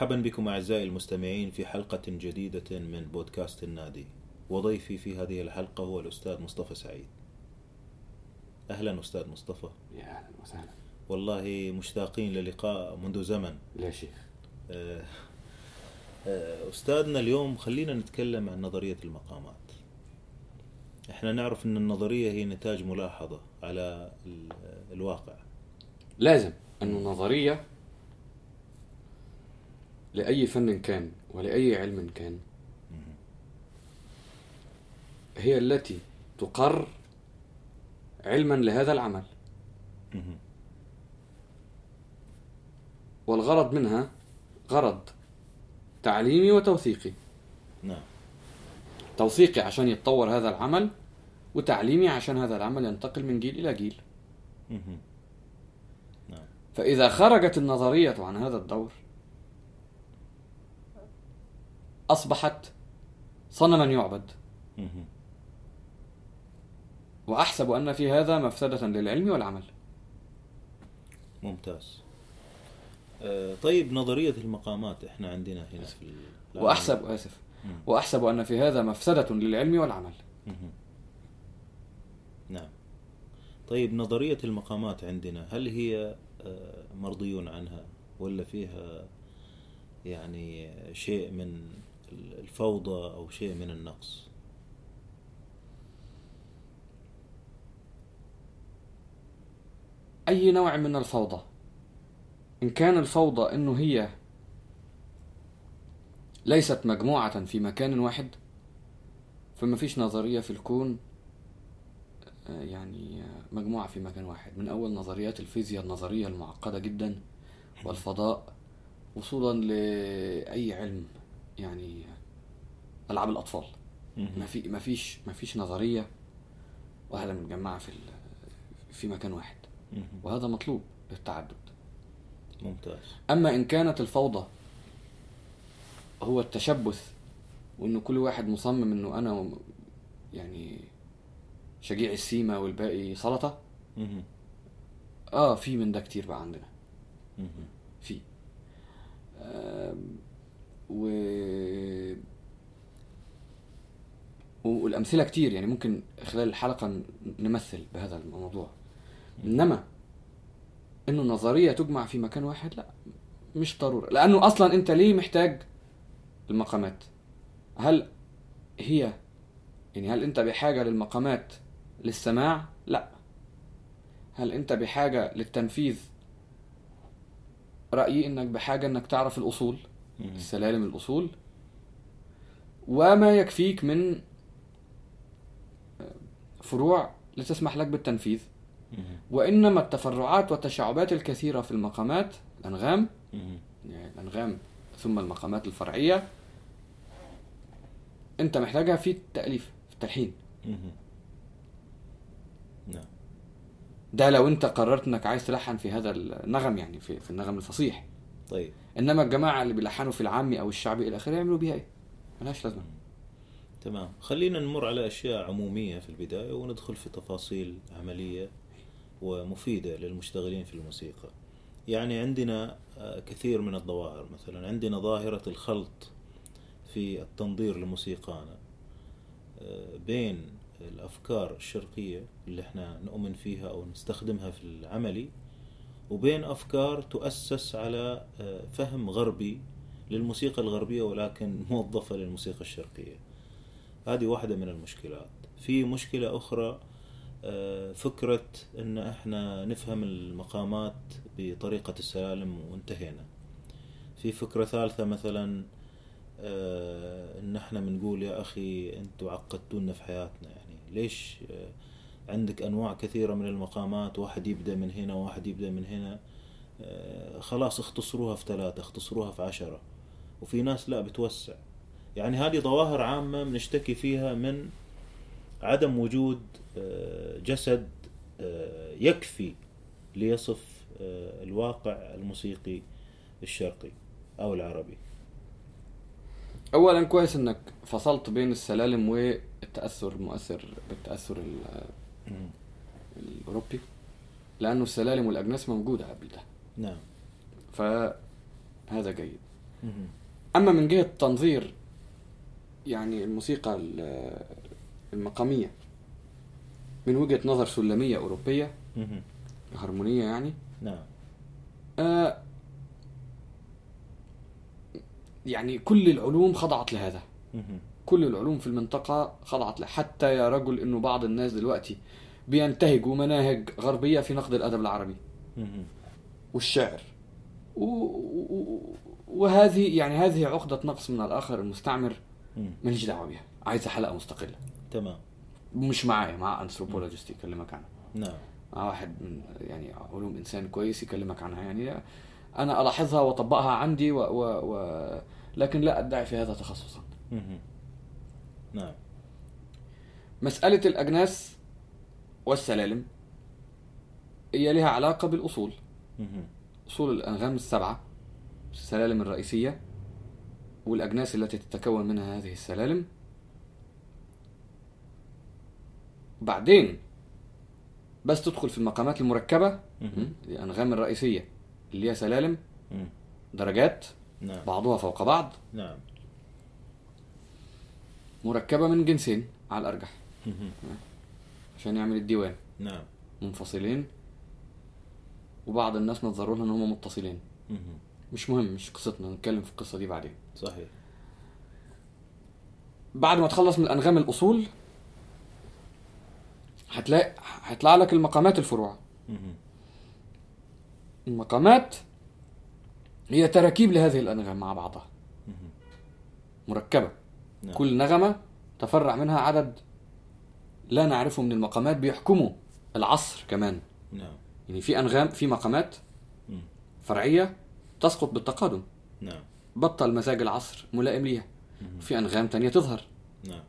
مرحبا بكم أعزائي المستمعين في حلقة جديدة من بودكاست النادي. وضيفي في هذه الحلقة هو الأستاذ مصطفى سعيد. أهلا أستاذ مصطفى. يا أهلا وسهلا. والله مشتاقين للقاء منذ زمن. لا شيخ. آه، آه، أستاذنا اليوم خلينا نتكلم عن نظرية المقامات. إحنا نعرف أن النظرية هي نتاج ملاحظة على ال- الواقع. لازم انه نظريه لأي فن كان ولأي علم كان. هي التي تقر علما لهذا العمل. والغرض منها غرض تعليمي وتوثيقي. نعم. توثيقي عشان يتطور هذا العمل وتعليمي عشان هذا العمل ينتقل من جيل إلى جيل. نعم. فإذا خرجت النظرية عن هذا الدور أصبحت صنما يعبد. وأحسب أن في هذا مفسدة للعلم والعمل. ممتاز. آه، طيب نظرية المقامات إحنا عندنا هنا في وأحسب آسف. وأحسب أن في هذا مفسدة للعلم والعمل. نعم. طيب نظرية المقامات عندنا هل هي آه، مرضي عنها ولا فيها يعني شيء من الفوضى أو شيء من النقص. أي نوع من الفوضى؟ إن كان الفوضى أنه هي ليست مجموعة في مكان واحد فما فيش نظرية في الكون آه، يعني آه، مجموعة في مكان واحد. من أول نظريات الفيزياء النظرية المعقدة جدا والفضاء وصولا لأي علم. يعني ألعاب الأطفال. ما في ما فيش ما فيش نظرية واحدة متجمعة في في مكان واحد. وهذا مطلوب للتعدد. ممتاز. أما إن كانت الفوضى هو التشبث وإنه كل واحد مصمم إنه أنا وم- يعني شجيع السيما والباقي سلطة مهم. آه في من ده كتير بقى عندنا. في. آم، و والأمثلة كتير يعني ممكن خلال الحلقة ن- نمثل بهذا الموضوع. إنما إنه نظرية تجمع في مكان واحد لا مش ضرورة. لأنه أصلا أنت ليه محتاج المقامات؟ هل هي يعني هل أنت بحاجة للمقامات للسماع؟ لا. هل أنت بحاجة للتنفيذ؟ رأيي إنك بحاجة إنك تعرف الأصول. مهم. السلالم الأصول. وما يكفيك من فروع لتسمح لك بالتنفيذ. وإنما التفرعات والتشعبات الكثيرة في المقامات الأنغام. يعني الأنغام ثم المقامات الفرعية. أنت محتاجها في التأليف في التلحين. نعم. ده لو أنت قررت إنك عايز تلحن في هذا النغم يعني في, في النغم الفصيح. طيب. إنما الجماعة اللي بيلحنوا في العامي أو الشعبي إلى آخره يعملوا بيها إيه؟ ملهاش لازمة. تمام. خلينا نمر على أشياء عمومية في البداية وندخل في تفاصيل عملية ومفيدة للمشتغلين في الموسيقى. يعني عندنا آه، كثير من الظواهر. مثلا عندنا ظاهرة الخلط في التنظير لموسيقانا. آه، بين الأفكار الشرقية اللي إحنا نؤمن فيها أو نستخدمها في العملي وبين أفكار تؤسس على آه، فهم غربي للموسيقى الغربية ولكن موظفة للموسيقى الشرقية. هذه واحدة من المشكلات. في مشكلة أخرى آه، فكرة أن إحنا نفهم المقامات بطريقة السلالم وانتهينا. في فكرة ثالثة مثلا آه، إن إحنا بنقول يا أخي أنتوا عقدتونا في حياتنا يعني ليش عندك أنواع كثيرة من المقامات واحد يبدأ من هنا واحد يبدأ من هنا. آه، خلاص اختصروها في ثلاثة اختصروها في عشرة. وفي ناس لا بتوسع. يعني هذه ظواهر عامة بنشتكي فيها من عدم وجود آه، جسد آه، يكفي ليصف الواقع الموسيقي الشرقي أو العربي. اولا كويس إنك فصلت بين السلالم والتأثر المؤثر مم. الأوروبي. لأنه السلالم والأجناس موجودة قبل ده نعم. فهذا جيد. أما من جهة تنظير يعني الموسيقى ال- المقامية من وجهة نظر سلمية أوروبية مهم. هرمونيه يعني نعم. آه يعني كل العلوم خضعت لهذا. كل العلوم في المنطقة خضعت له. حتى يا رجل إنه بعض الناس دلوقتي بينتهجوا مناهج غربية في نقد الأدب العربي. والشعر. و... و... وهذه يعني هذه عقدة نقص من الآخر المستعمر. ماليش دعوة بيها. عايزة حلقة مستقلة. تمام. مش معايا مع انثروبولوجيست يكلمك عنها. نعم. مع واحد من يعني علوم إنسان كويس يكلمك عنها. يعني أنا ألاحظها وأطبقها عندي و... و... و... لكن لا أدعي في هذا تخصصا. نعم مسألة الأجناس والسلالم هي لها علاقة بالأصول مهم. أصول الأنغام السبعة السلالم الرئيسية والأجناس التي تتكون منها هذه السلالم بعدين بس تدخل في المقامات المركبة. الأنغام الرئيسية اللي هي سلالم مم. درجات نعم بعضها فوق بعض نعم مركبة من جنسين على الأرجح. مهم. عشان يعمل الديوان. نعم. منفصلين. وبعض الناس نظروا لها إن هم متصلين. مش مهم مش قصتنا نتكلم في القصة دي بعدين. صحيح. بعد ما تخلص من الانغام الأصول هتلاقي هيطلع لك المقامات الفروع. المقامات هي تراكيب لهذه الأنغام مع بعضها. مركبة. نعم. كل نغمة تفرع منها عدد لا نعرفه من المقامات بيحكموا العصر كمان. نعم. يعني في أنغام في مقامات مم. فرعية تسقط بالتقادم. نعم. بطل مزاج العصر ملائم ليها. في أنغام تانية تظهر. نعم.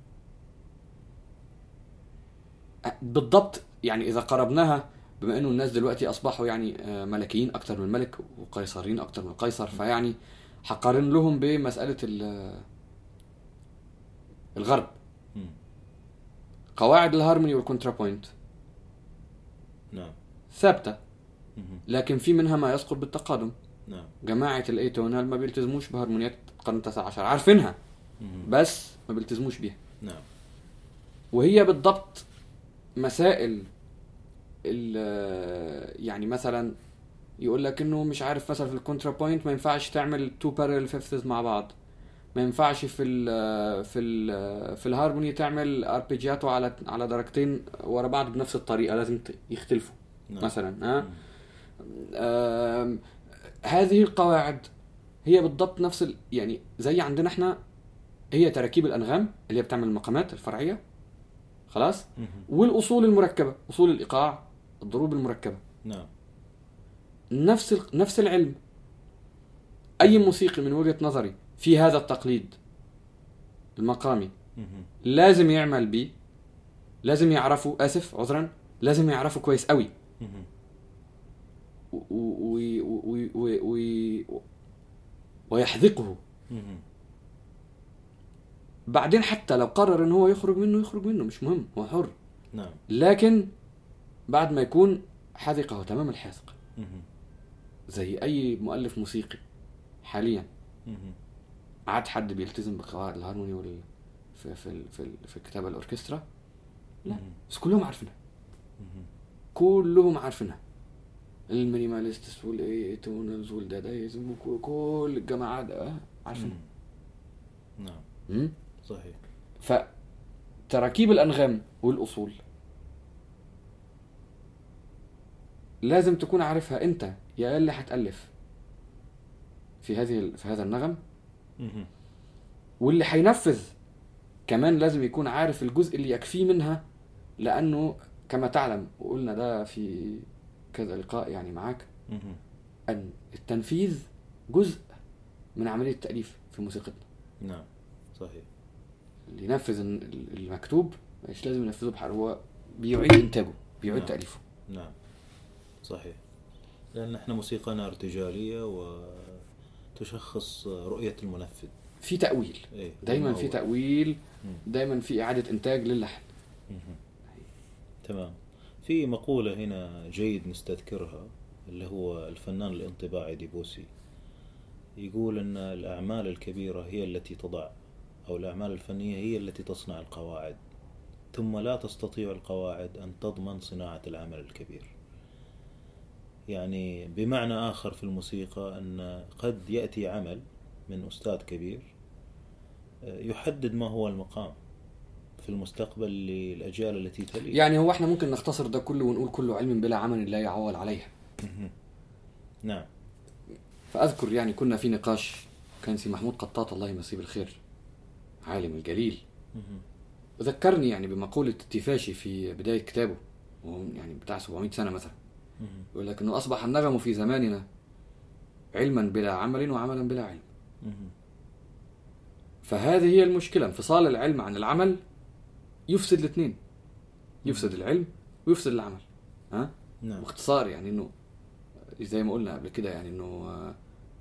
بالضبط يعني إذا قربناها بما إنه الناس دلوقتي أصبحوا يعني آه، ملكيين أكتر من الملك وقيصريين أكتر من القيصر فيعني هقارن لهم بمسألة ال- الغرب. قواعد ال harmony وال counterpoint. نعم. ثابتة. لكن في منها ما يسقط بالتقادم. نعم. جماعة ال atonal ما بيلتزموش بهارمونيات القرن التاسع عشر؟ عارفينها. بس ما بيلتزموش بيها. نعم. وهي بالضبط مسائل ال- يعني مثلا يقول لك إنه مش عارف مثلا في ال counterpoint ما ينفعش تعمل two parallel fifths مع بعض. ما ينفعش في ال في ال في الهارموني تعمل arpeggiato على على درجتين ورا بعض بنفس الطريقة لازم يختلفوا نعم. مثلا ها. آم، هذه القواعد هي بالضبط نفس ال... يعني زي عندنا إحنا هي تراكيب الأنغام اللي هي بتعمل المقامات الفرعية خلاص. والأصول المركبة أصول الإيقاع الضروب المركبة نعم نفس ال... نفس العلم أي موسيقي من وجهة نظري في هذا التقليد المقامي. لازم يعمل بيه لازم يعرفه آسف عذرا لازم يعرفه كويس قوي. ويحذقه. بعدين حتى لو قرر إن هو يخرج منه يخرج منه مش مهم هو حر نعم لكن بعد ما يكون حذقه تمام الحذق مهم. زي أي مؤلف موسيقي حاليا. عاد حد بيلتزم بقواعد الهارموني وال في في في, في الكتابة الأوركسترا لا. بس كلهم عارفينها. كلهم عارفينها ال minimalists وال atonals وال Dadaism وك- كل الجماعات آه، عارفينها. نعم؟ صحيح فتراكيب الأنغام والأصول لازم تكون عارفها أنت يا اللي هتألف في هذه في هذا النغم. واللي هينفذ كمان لازم يكون عارف الجزء اللي يكفيه منها لأنه كما تعلم وقلنا ده في كذا لقاء يعني معاك. أن التنفيذ جزء من عملية التأليف في موسيقتنا. نعم صحيح. اللي ينفذ ال- المكتوب مش لازم ينفذه بحر هو بيعيد إنتاجه بيعيد نعم. تأليفه. نعم صحيح. لأن إحنا موسيقانا ارتجالية وتشخص رؤية المنفذ في تأويل إيه دايما في. تأويل. دايما في إعادة إنتاج للحن. تمام في مقولة هنا جيد نستذكرها اللي هو الفنان الانطباعي ديبوسي يقول أن الأعمال الكبيرة هي التي تضع أو الأعمال الفنية هي التي تصنع القواعد ثم لا تستطيع القواعد أن تضمن صناعة العمل الكبير يعني بمعنى آخر في الموسيقى أن قد يأتي عمل من أستاذ كبير آه، يحدد ما هو المقام في المستقبل للأجيال التي تلي. يعني هو إحنا ممكن نختصر ده كله ونقول كله علم بلا عمل لا يعول عليه نعم. فأذكر يعني كنا في نقاش كان سي محمود قطاط الله يمسيه بالخير عالم الجليل. وذكرني يعني بمقولة تيفاشي في بداية كتابه وهو يعني بتاع 700 سنة مثلا. يقول لك انه أصبح النغم في زماننا علما بلا عمل وعملا بلا علم. فهذه هي المشكلة. انفصال العلم عن العمل يفسد الاثنين. يفسد العلم ويفسد العمل. ها؟ نعم. باختصار يعني إنه زي ما قلنا قبل كده يعني إنه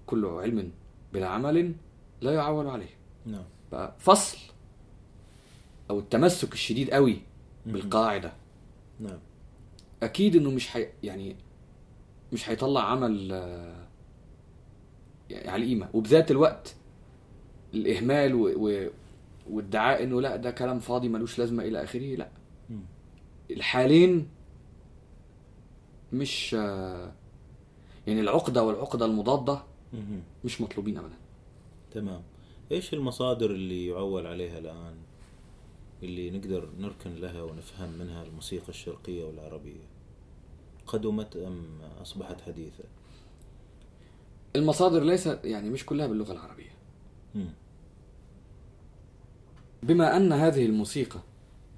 كل علم بلا عمل لا يعول عليه. نعم. بقى فصل أو التمسك الشديد قوي بالقاعدة. نعم. أكيد إنه مش حي... يعني مش هيطلع عمل يعني على القيمة. وبذات الوقت الإهمال و... و... وادعاء إنه لأ ده كلام فاضي ملوش لازمة إلى آخره لأ. الحالين مش آه، يعني العقدة والعقدة المضادة. مش مطلوبين ابدا. تمام. إيش المصادر اللي يعول عليها الآن؟ اللي نقدر نركن لها ونفهم منها الموسيقى الشرقية والعربية؟ قدمت أم أصبحت حديثة المصادر ليست يعني مش كلها باللغة العربية مم. بما أن هذه الموسيقى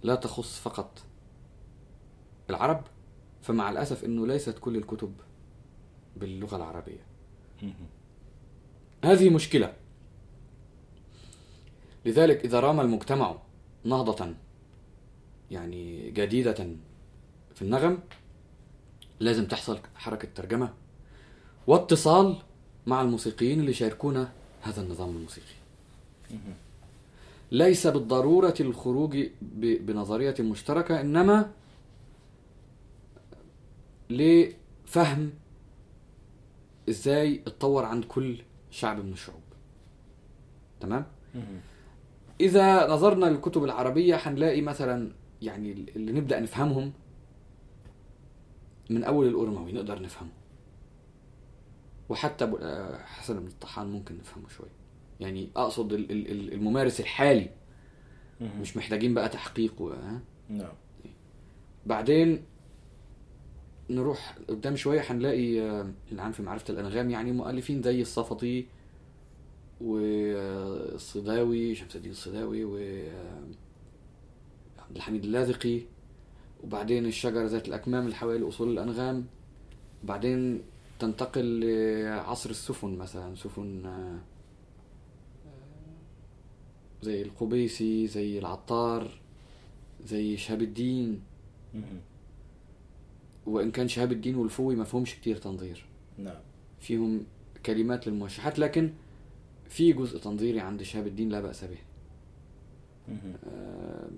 لا تخص فقط العرب فمع الأسف إنه ليست كل الكتب باللغة العربية مم. هذه مشكلة لذلك إذا رام المجتمع نهضة يعني جديدة في النغم لازم تحصل حركة ترجمة واتصال مع الموسيقيين اللي يشاركون هذا النظام الموسيقي. ليس بالضرورة الخروج بنظرية مشتركة إنما لفهم إزاي اتطور عند كل شعب من الشعوب تمام؟ إذا نظرنا للكتب العربية هنلاقي مثلا يعني اللي نبدأ نفهمهم من أول الأرموي نقدر نفهمه. وحتى آه، حسن بن الطحان ممكن نفهمه شوية يعني أقصد ال- ال- ال- الممارس الحالي. مش محتاجين بقى تحقيق و... ها؟ نعم. بعدين نروح قدام شوية هنلاقي آه، العام في معرفة الأنغام يعني مؤلفين زي الصفطي والصداوي شمس الدين الصداوي و آه، عبد الحميد اللاذقي. وبعدين الشجرة ذات الأكمام اللي حوالي أصول الأنغام بعدين تنتقل لعصر السفن مثلا سفن آه، زي القبيسي زي العطار زي شهاب الدين. وإن كان شهاب الدين والفوي ما فيهمش كتير تنظير نعم فيهم كلمات للموشحات لكن في جزء تنظيري عند شهاب الدين لا بأس به. آه،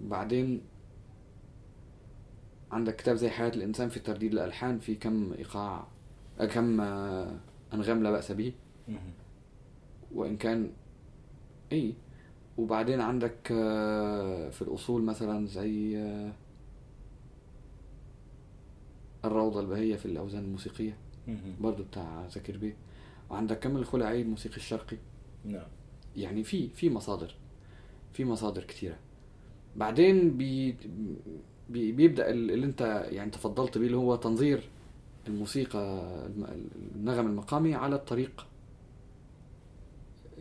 بعدين عندك كتاب زي حياة الإنسان في ترديد الألحان في كم إيقاع آه، كم آه، أنغام لا بأس به. وإن كان إيه وبعدين عندك آه، في الأصول مثلا زي الروضة البهية في الأوزان الموسيقية. برضو بتاع زكير بيه وعندك كامل الخلعي الموسيقي الشرقي. نعم. يعني في في مصادر. في مصادر كتيرة. بعدين بي بي بيبدأ ال- اللي انت يعني تفضلت بيه اللي هو تنظير الموسيقى الم- النغم المقامي على الطريق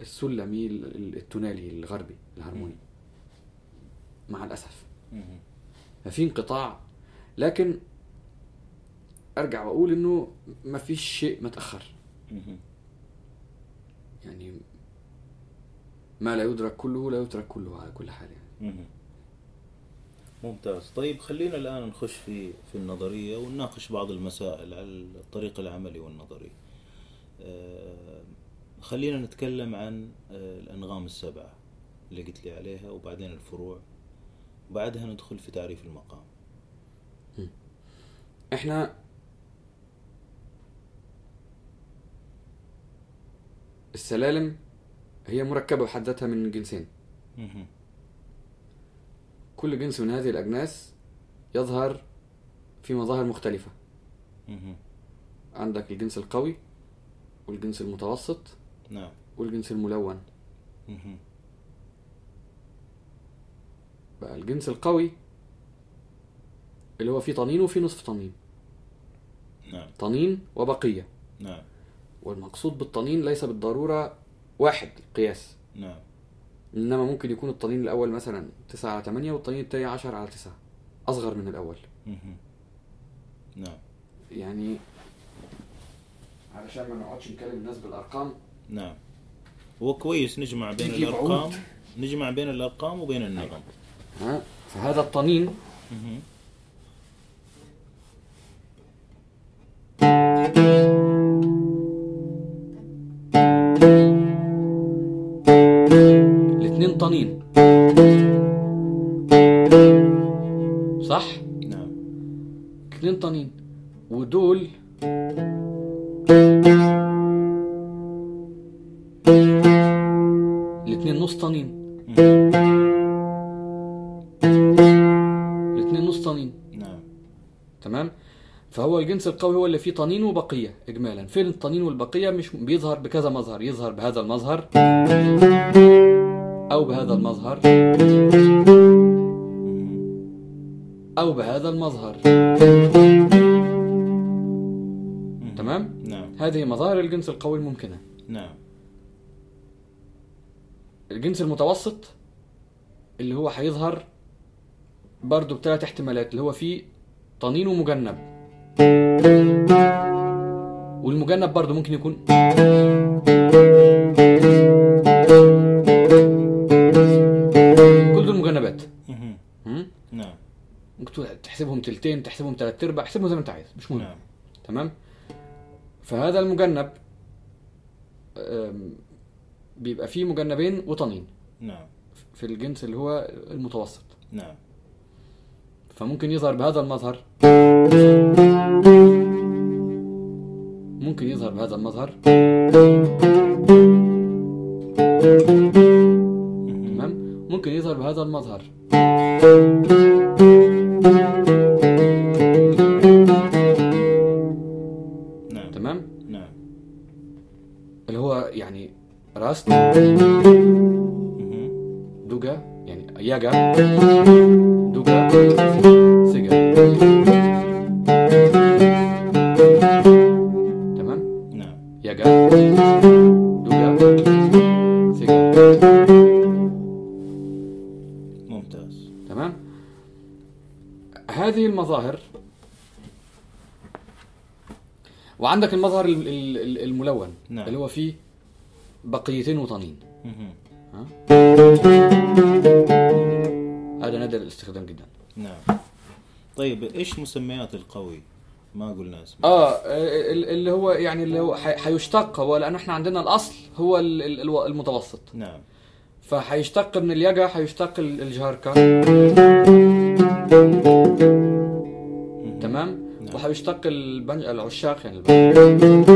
السلمي ال- ال- التونالي الغربي الهرموني مع الأسف مم. ففي انقطاع لكن أرجع وأقول إنه ما فيش شيء متأخر. يعني ما لا يدرك كله لا يترك كله على كل حال يعني. ممتاز. طيب خلينا الآن نخش في في النظرية ونناقش بعض المسائل على الطريق العملي والنظري. آه، خلينا نتكلم عن آه، الأنغام السبعة اللي قلت لي عليها وبعدين الفروع وبعدها ندخل في تعريف المقام. إحنا السلالم هي مركبة بحد ذاتها من جنسين. كل جنس من هذه الأجناس يظهر في مظاهر مختلفة. عندك الجنس القوي والجنس المتوسط نعم. والجنس الملون. بقى الجنس القوي اللي هو فيه طنين وفيه نصف طنين. نعم. طنين وبقية. نعم. والمقصود بالطنين ليس بالضرورة واحد قياس نعم. إنما ممكن يكون الطنين الأول مثلا 9 على 8 والطنين التاني 10 على 9 أصغر من الأول. مهم. نعم. يعني علشان ما نقعدش نكلم الناس بالأرقام. نعم. هو كويس نجمع بين عود. نجمع بين الأرقام وبين النغم ها؟ فهذا الطنين تمام؟ فهو الجنس القوي هو اللي فيه طنين وبقية إجمالا. فين الطنين والبقية مش بيظهر بكذا مظهر يظهر بهذا المظهر أو بهذا المظهر. أو بهذا المظهر. تمام؟ نعم. هذه مظاهر الجنس القوي الممكنة. نعم. الجنس المتوسط اللي هو هيظهر برضو بثلاث احتمالات اللي هو فيه طنين ومجنب. والمجنب برضو ممكن يكون كل دول مجنبات؟ نعم. ممكن تحسبهم تلتين تحسبهم تلات أرباع احسبهم زي ما انت عايز مش مهم. نعم. تمام؟ فهذا المجنب بيبقى فيه مجنبين وطنين. نعم. في الجنس اللي هو المتوسط. نعم. فممكن يظهر بهذا المظهر. ممكن يظهر بهذا المظهر. تمام؟ ممكن يظهر بهذا المظهر. نعم. تمام؟ نعم. اللي هو يعني راست. دوجا يعني ياجا. تمام نعم ياجا دوجا سيجا ممتاز تمام هذه المظاهر. وعندك المظهر ال- ال- ال- الملون. نعم. اللي هو فيه بقيتين وطنين؟ هذا نادر الاستخدام جدا. نعم. طيب إيش مسميات القوي؟ ما قلنا اسمه آه ال- اللي هو يعني اللي هو حي- حيشتق هو لأنه إحنا عندنا الأصل هو المتوسط. نعم. فحيشتق من اليجا حيشتق ال- الجهركة. مهم. تمام؟ نعم. وحيشتق البنج العشاق يعني. البنج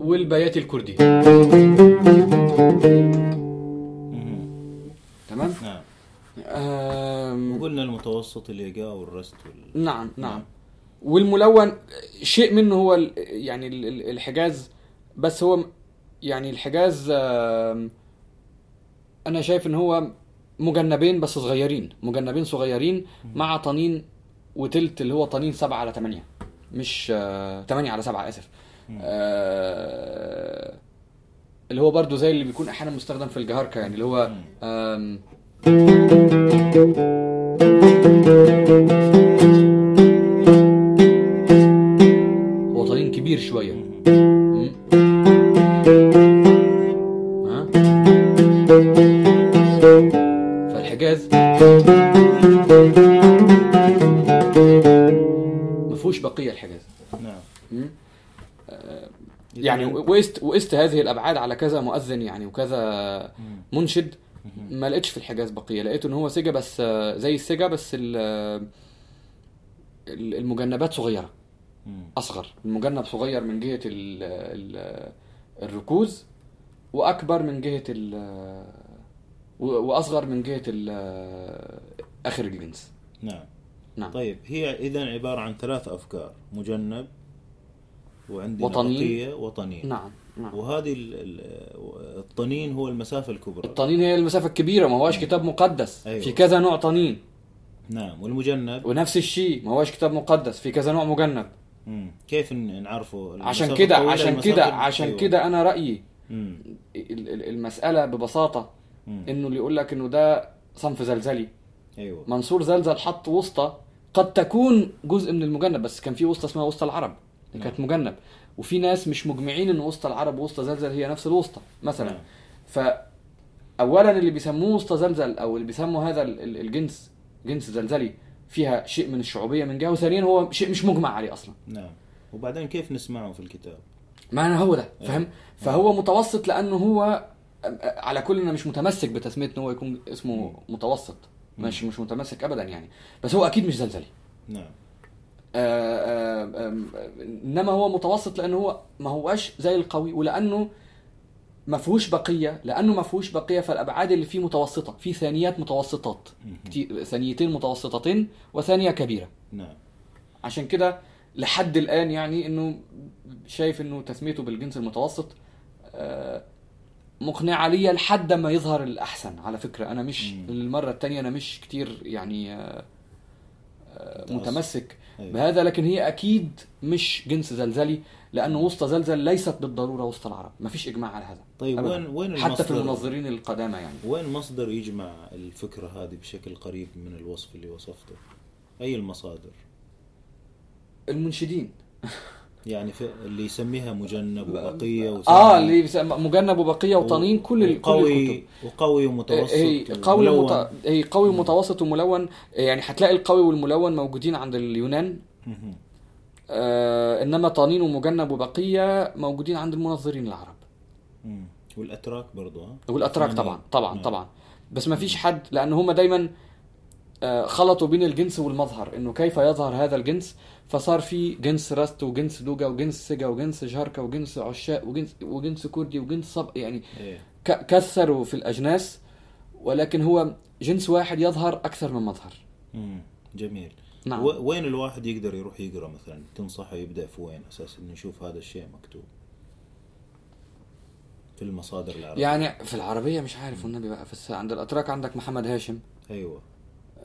والبياتي الكردي. وقلنا المتوسط اليقاء والرست وال... نعم نعم. والملون شيء منه هو يعني ال- ال- الحجاز بس هو يعني الحجاز أنا شايف إن هو مجنبين بس صغيرين مجنبين صغيرين مع طنين وتلت اللي هو طنين سبعة على تمانية مش آه، تمانية على سبعة آسف. آه، اللي هو برضو زي اللي بيكون أحيانا مستخدم في الجهاركة يعني اللي هو هو طنين كبير شوية. فالحجاز ما فيهوش بقية الحجاز. نعم. آه، يعني وقست وقست هذه الأبعاد على كذا مؤذن يعني وكذا. منشد. ما لقيتش في الحجاز بقية. لقيته إن هو سجا بس آه، زي السجا بس ال- المجنبات صغيرة. أصغر. المجنب صغير من جهة ال ال الركوز وأكبر من جهة ال و- وأصغر من جهة ال آخر الجنس. نعم. نعم. طيب هي إذا عبارة عن ثلاث أفكار. مجنب وعندنا وطنين. بقية وطنين نعم. نعم. وهذه ال- ال- الطنين هو المسافة الكبرى. الطنين هي المسافة الكبيرة ما هواش كتاب مقدس. أيوة. في كذا نوع طنين. نعم والمجنب ونفس الشيء ما هوش كتاب مقدس. في كذا نوع مجنب مم. كيف نعرفه؟ عشان كده عشان كده عشان أيوة. كده أنا رأيي مم. ال- ال- المسألة ببساطة مم. إنه اللي يقول لك إنه ده صنف زلزلي. أيوه. منصور زلزل حط وسطى قد تكون جزء من المجنب بس كان في وسطى اسمها وسطى العرب. اللي كانت مجنب وفي ناس مش مجمعين إن وسطى العرب ووسطى زلزل هي نفس الوسطى مثلا. نعم. فاولا اللي بيسموه وسطى زلزل أو اللي بيسموا هذا ال- ال- الجنس جنس زلزلي فيها شيء من الشعوبية من جهة وثانيا هو شيء مش مجمع عليه أصلا. نعم. وبعدين كيف نسمعه في الكتاب؟ ما أنا هو ده فاهم أيوة. فهو متوسط لأنه هو على كل أنا مش متمسك بتسمية ان هو يكون اسمه متوسط. مش مش متمسك ابدا يعني. بس هو أكيد مش زلزلي نعم. إنما هو متوسط لأنه هو ما هواش زي القوي ولأنه ما فيهوش بقية لأنه ما فيهوش بقية فالأبعاد اللي فيه متوسطة في ثانيات متوسطات ثانيتين متوسطتين وثانية كبيرة نعم عشان كده لحد الآن يعني إنه شايف إنه تسميته بالجنس المتوسط آه، مقنعة ليا لحد ما يظهر الأحسن على فكرة أنا مش مم. للمرة الثانية أنا مش كتير يعني آه، آه،. متمسك. بهذا لكن هي أكيد مش جنس زلزلي لأنه وسطى زلزل ليست بالضرورة وسط العرب ما فيش إجماع على هذا طيب أبداً. وين وين حتى في المنظرين القدامى يعني وين مصدر يجمع الفكرة هذه بشكل قريب من الوصف اللي وصفته؟ أي المصادر؟ المنشدين يعني في اللي يسميها مجنب وبقية ويسميها- آه اللي مجنب وبقية وطنين كل ال- كل وقوي الكتب وقوي ومتوسط هي قوي وملون. مت... هي قوي ومتوسط وملون يعني هتلاقي القوي والملون موجودين عند اليونان. آه إنما طنين ومجنب وبقية موجودين عند المنظرين العرب برضو ها؟ والأتراك عثمانيين. طبعا طبعا نعم. طبعا بس ما فيش حد لأن هم دايما آه، خلطوا بين الجنس والمظهر إنه كيف يظهر هذا الجنس فصار في جنس راست وجنس دوجا وجنس سجا وجنس جاركا وجنس عشاء وجنس وجنس كردي وجنس صب يعني إيه. كثروا في الأجناس ولكن هو جنس واحد يظهر أكثر من مظهر. مم. جميل. نعم. وين الواحد يقدر يروح يقرأ مثلا؟ تنصحه يبدأ في وين؟ أساس إنه يشوف هذا الشيء مكتوب. في المصادر العربية. يعني في العربية مش عارف والنبي بقى في عند الأتراك عندك محمد هاشم. أيوه.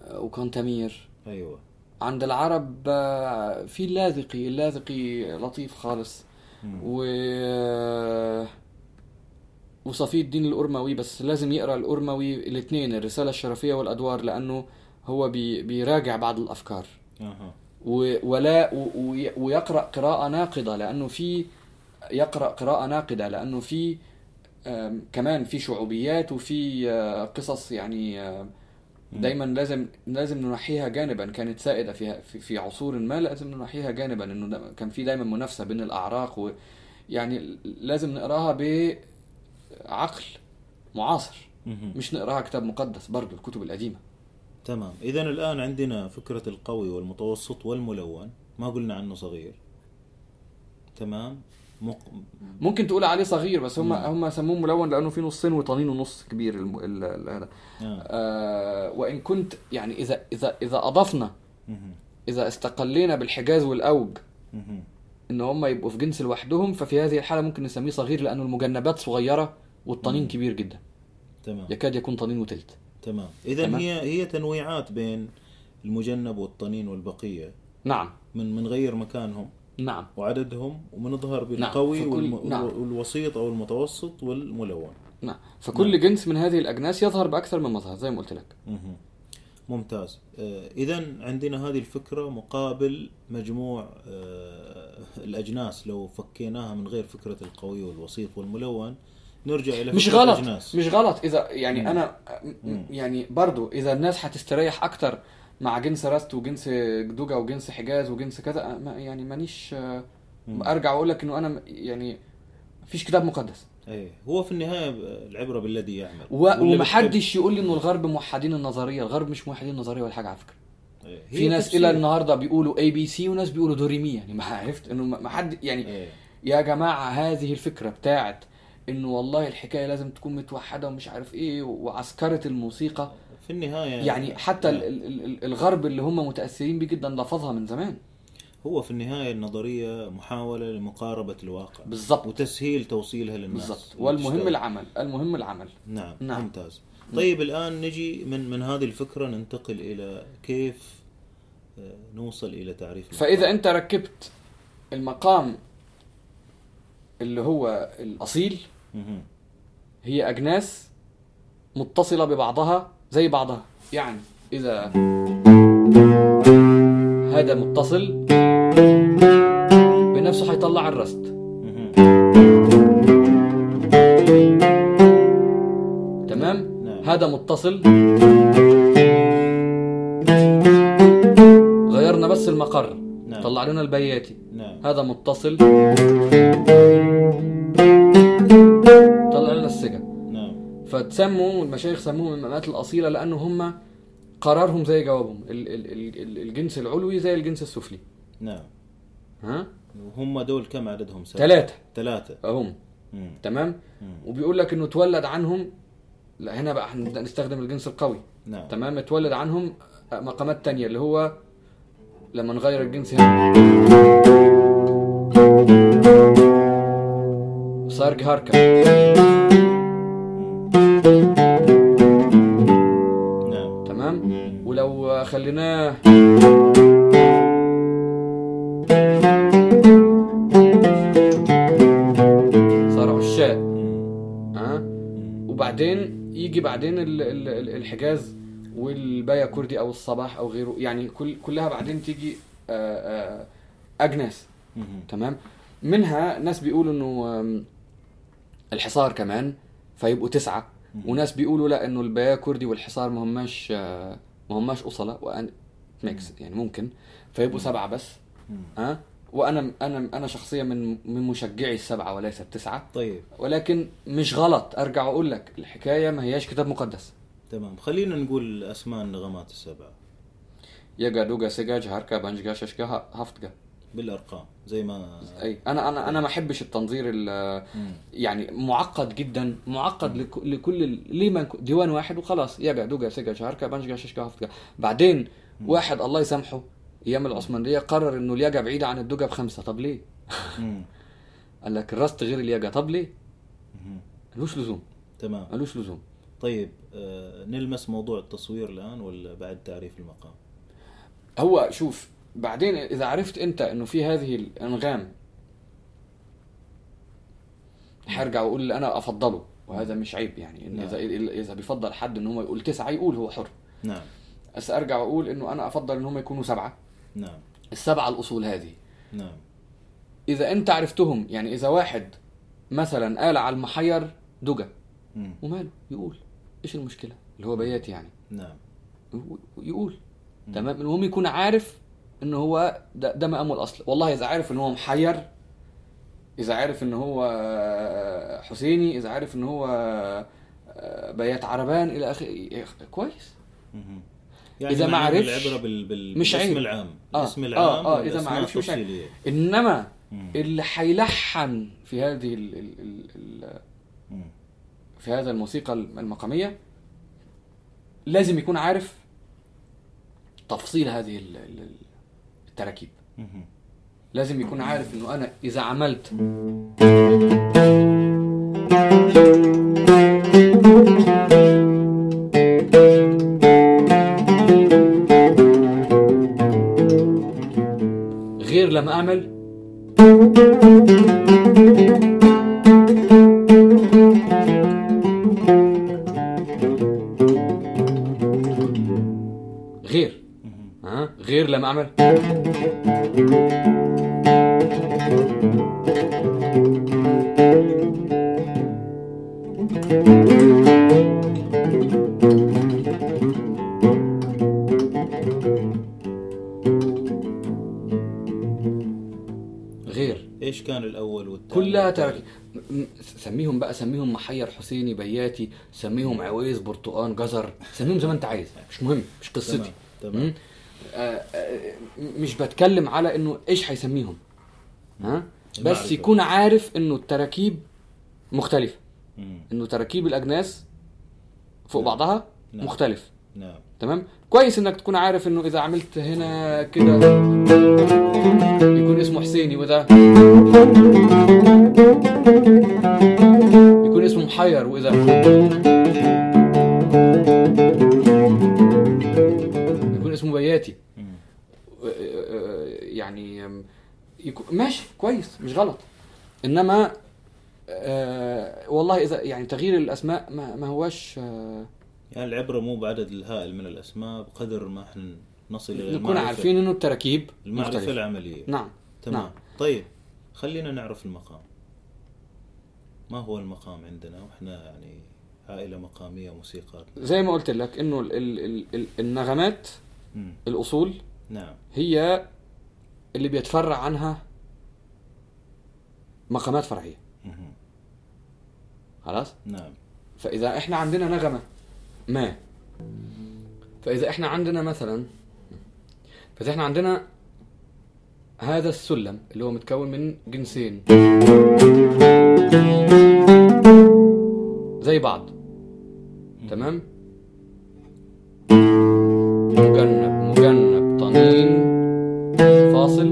آه، وكانتمير أيوه. عند العرب آه، في اللاذقي اللاذقي لطيف خالص. و وصفي الدين الأرموي بس لازم يقرأ الأرموي الاثنين الرسالة الشرفية والأدوار لأنه هو بي بيراجع بعض الأفكار. و- ولا و- وي- ويقرأ قراءة ناقدة لأنه في يقرأ قراءة ناقدة لأنه في كمان في شعوبيات وفي آه، قصص يعني آه، دايما لازم لازم ننحيها جانبا. كانت سائدة في في, في عصور ما لازم ننحيها جانبا. إنه كان في دايما منافسة بين الأعراق و يعني لازم نقراها بعقل معاصر. مش نقراها كتاب مقدس برضه الكتب القديمة. تمام. اذا الآن عندنا فكرة القوي والمتوسط والملون. ما قلنا عنه صغير. تمام. مق... ممكن تقول عليه صغير بس هم مم. هم سموه ملون لأنه في نصين وطنين ونص كبير الم... ال... ال... هذا آه. آه وإن كنت يعني اذا اذا إذا أضفنا. إذا استقلينا بالحجاز والأوج. إن هم يبقوا في جنس لوحدهم ففي هذه الحالة ممكن نسميه صغير لأنه المجنبات صغيرة والطنين مم. كبير جدا تمام يكاد يكون طنين وتلت تمام اذا. هي هي تنويعات بين المجنب والطنين والبقية نعم من منغير مكانهم نعم وعددهم ومنظهر نعم، بالقوي فكل- والم... نعم. والوسيط أو المتوسط والملون نعم فكل جنس من هذه الأجناس يظهر بأكثر من مظهر زي ما قلت لك. ممتاز اذا عندنا هذه الفكرة مقابل مجموع آه، الأجناس لو فكيناها من غير فكرة القوي والوسيط والملون نرجع إلى مش فكرة غلط الأجناس. مش غلط إذا يعني مم. أنا مم. يعني برضو إذا الناس هتستريح أكتر مع جنس راست وجنس دوكاه وجنس حجاز وجنس كذا ما- يعني مانيش آه،. أرجع واقول لك إنه أنا يعني مفيش كتاب مقدس إيه هو في النهاية العبرة بالذي يعمل و- ومحدش يقول لي إنه الغرب موحدين النظرية الغرب مش موحدين النظرية ولا حاجة على فكرة إيه. في ناس. إلى النهارده بيقولوا A B C وناس بيقولوا do re mi يعني ما عرفت إنه ما ما حد يعني إيه. يا جماعة هذه الفكرة بتاعت إنه والله الحكاية لازم تكون متوحدة ومش عارف إيه وعسكرة الموسيقى في النهاية يعني حتى نعم. ال- ال- الغرب اللي هم متأثرين بيه جدا لفظها من زمان هو في النهاية النظرية محاولة لمقاربة الواقع بالظبط وتسهيل توصيلها للناس بالظبط والمهم. العمل المهم العمل نعم, نعم. نعم ممتاز طيب الآن نجي من من هذه الفكرة ننتقل إلى كيف آه، نوصل إلى تعريف المقام. فإذا أنت ركبت المقام اللي هو الأصيل. هي أجناس متصلة ببعضها زي بعضها. يعني إذا هذا متصل بنفسه هيطلع الرست. تمام؟ نعم. هذا متصل. غيرنا بس المقر. نعم. طلع لنا البياتي. نعم. هذا متصل. فتسموا المشايخ سموهم المقامات الأصيلة لأنه هم قرارهم زي جوابهم. ال- ال- ال- ال- الجنس العلوي زي الجنس السفلي. نعم. ها؟ وهم دول كم عددهم؟ ثلاثة ثلاثة هم. مم. تمام؟ مم. وبيقول لك إنه تولد عنهم لا هنا بقى هنبدأ نستخدم الجنس القوي. نعم. تمام؟ اتولد عنهم مقامات تانية اللي هو لما نغير الجنس هنا. صار جهاركا خليناه صار عشاق. ها. وبعدين يجي بعدين ال- ال- ال- الحجاز والبايا كردي أو الصباح أو غيره يعني كل كلها بعدين تيجي آه، آه، أجناس. تمام منها ناس بيقولوا إنه الحصار كمان فيبقوا تسعة مم. وناس بيقولوا لا إنه البيا كردي والحصار ما هماش آه، ما هماش أصلة وأن ميكس يعني ممكن. فيبقوا سبعة بس. ها؟ وأنا أنا أنا شخصيا من من مشجعي السبعة وليس التسعة. طيب. ولكن مش غلط أرجع أقول لك الحكاية ما هياش كتاب مقدس. تمام. خلينا نقول أسماء النغمات السبعة. يجا دوجا سيجا جهاركا بانجا ششكا هفتجا بالأرقام زي ما أي أنا أنا أنا ما أحبش التنظير ال- مم. يعني معقد جدا معقد لك- لكل ليه ما ديوان واحد وخلاص يجا دوجا سيجا جهاركا بانجا ششكا بعدين واحد الله يسامحه أيام العثمانية قرر إنه الياجا بعيده عن الدوجا بخمسة طب ليه؟ مم. قال لك الرست غير الياجا طب ليه؟ مم. ملوش لزوم تمام ملوش لزوم طيب آه نلمس موضوع التصوير الآن ولا بعد تعريف المقام؟ هو شوف بعدين إذا عرفت أنت إنه في هذه الأنغام هرجع وأقول اللي أنا أفضله وهذا مش عيب يعني إن نعم. اذا إذا بيفضل حد إن هو يقول تسعة يقول هو حر. نعم. بس أرجع وأقول إنه أنا أفضل إن هم يكونوا سبعة. نعم. السبعة الأصول هذه. نعم. إذا أنت عرفتهم يعني إذا واحد مثلا قال على المحير دجا. وماله؟ يقول. إيش المشكلة؟ اللي هو بيات يعني. نعم. يقول. تمام؟ المهم يكون عارف ان هو ده, ده مقامه الأصل والله إذا عارف ان هو محير إذا عارف ان هو حسيني إذا عارف ان هو بيات عربان إلى اخره كويس. يعني إذا ما عرفش العبره بال... بال... مش بالاسم عيب. العام آه، الاسم آه، العام آه، إذا ما عرفش مش عيب. إنما مم. اللي هيلحن في هذه ال ال ال ال. في هذا الموسيقى المقامية لازم يكون عارف تفصيل هذه ال- ال- التراكيب. لازم يكون عارف إنه أنا إذا عملت سميهم بقى سميهم محير حسيني بياتي سميهم عويس برتقان جزر سميهم زي ما انت عايز. مش مهم مش قصتي. تمام؟ آه، آه، مش بتكلم على إنه إيش هيسميهم. ها؟ بس. يكون عارف إنه التراكيب مختلفة. إنه تراكيب الأجناس فوق بعضها نعم. مختلف. نعم. تمام؟ كويس إنك تكون عارف إنه إذا عملت هنا كده يكون اسمه حسيني وده. يكون اسمه محير واذا يكون اسمه بياتي. مم. يعني يكون ماشي كويس مش غلط. إنما آه، والله اذا يعني تغيير الأسماء ما, ما هواش آه، يعني العبرة مو بعدد الهائل من الأسماء بقدر ما إحنا نصل إلى نكون عارفين إنه التراكيب المعرفة مختلفة العملية. نعم تمام. نعم. طيب خلينا نعرف المقام. ما هو المقام عندنا؟ وإحنا يعني عائلة مقامية موسيقى. زي ما قلت لك إنه ال ال ال ال النغمات مم. الأصول نعم. هي اللي بيتفرع عنها مقامات فرعية. خلاص؟ نعم. فإذا إحنا عندنا نغمة ما؟ فإذا إحنا عندنا مثلا فإذا إحنا عندنا هذا السلم اللي هو متكون من جنسين. زي بعض. تمام؟ مجنب مجنب طنين فاصل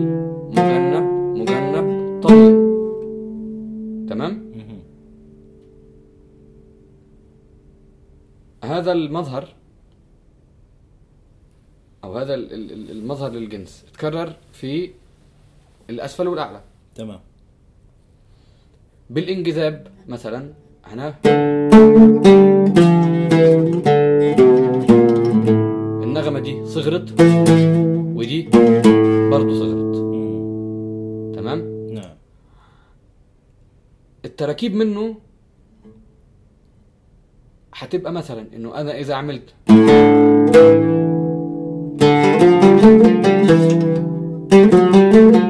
مجنب مجنب طنين. تمام. هذا المظهر أو هذا ال- ال- ال- المظهر للجنس اتكرر في الأسفل والأعلى. تمام. بالانجذاب مثلا هنا النغمة دي صغرت ودي برضو صغرت. تمام؟ نعم. التراكيب منه هتبقى مثلا إنه أنا إذا عملت ركزت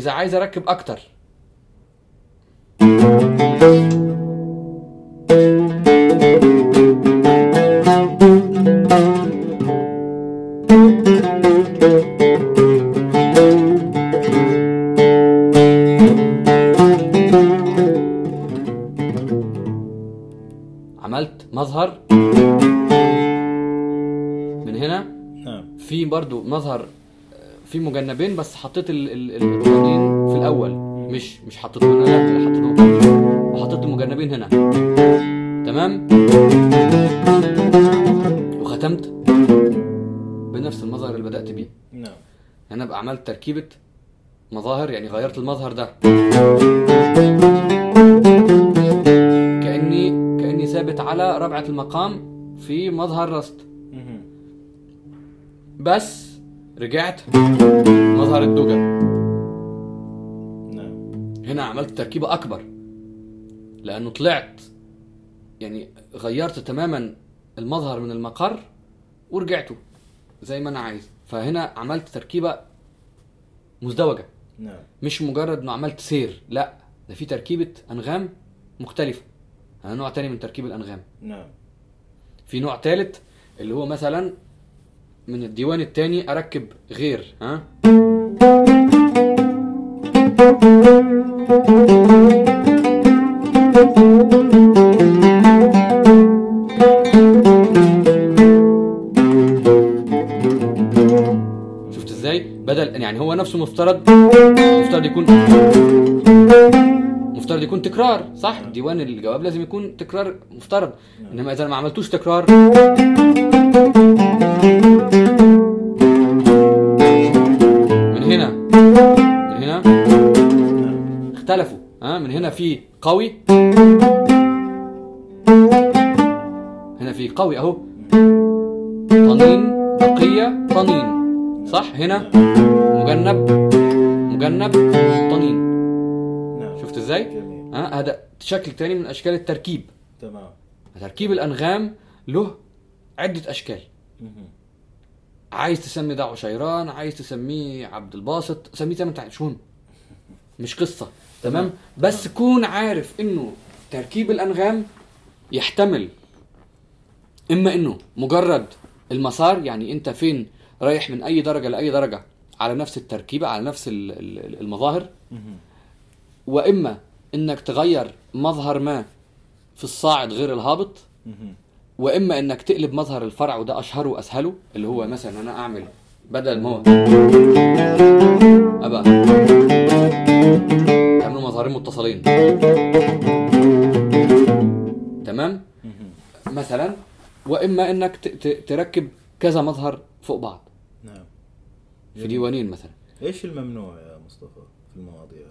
إذا عايز أركب أكتر. عملت مظهر من هنا. نعم. في برضو مظهر في مجنبين بس حطيت ال- ال- ال- الطنين في الأول. مش مش حطيتهم هنا لا حطيتهم وحطيت المجنبين هنا. تمام؟ وختمت بنفس المظهر اللي بدأت بيه. نعم. أنا بقى عملت تركيبة مظاهر يعني غيرت المظهر ده. كأني كأني ثابت على ربعة المقام في مظهر رست. بس رجعت؟ مظهر الدوجة نعم. هنا عملت تركيبة أكبر. لأنه طلعت يعني غيرت تماما المظهر من المقر ورجعته زي ما أنا عايز. فهنا عملت تركيبة مزدوجة. نعم. مش مجرد إنه عملت سير لا ده في تركيبة أنغام مختلفة. هذا نوع تاني من تركيب الأنغام. نعم. في نوع ثالث اللي هو مثلا من الديوان التاني أركب غير ها؟ شفت إزاي؟ بدل يعني هو نفسه مفترض مفترض يكون مفترض يكون تكرار صح؟ ديوان الجواب لازم يكون تكرار مفترض. إنما إذا ما عملتوش تكرار. من هنا. من هنا. نعم. اختلفوا. ها؟ من هنا في قوي. هنا في قوي أهو. طنين بقية طنين. صح؟ هنا. نعم. مجنب. مجنب. نعم إزاي؟ جميل. ها هذا شكل تاني من أشكال التركيب. تمام. تركيب الأنغام له عدة أشكال. مهم. عايز تسمي ده عشيران عايز تسميه عبد الباسط سميه زي ما أنت عايز مش قصة. تمام؟ تمام. بس كون عارف إنه تركيب الأنغام يحتمل إما إنه مجرد المسار يعني أنت فين رايح من أي درجة لأي درجة على نفس التركيبة على نفس ال- ال- المظاهر. وإما إنك تغير مظهر ما في الصاعد غير الهابط. وإما إنك تقلب مظهر الفرع وده أشهره وأسهله اللي هو مثلا أنا أعمل بدل ما هو ابقى تعملوا مظهرين متصلين. تمام. مثلا وإما إنك تركب كذا مظهر فوق بعض. نعم. في ديوانين مثلا. إيش الممنوع يا مصطفى في المواضيع؟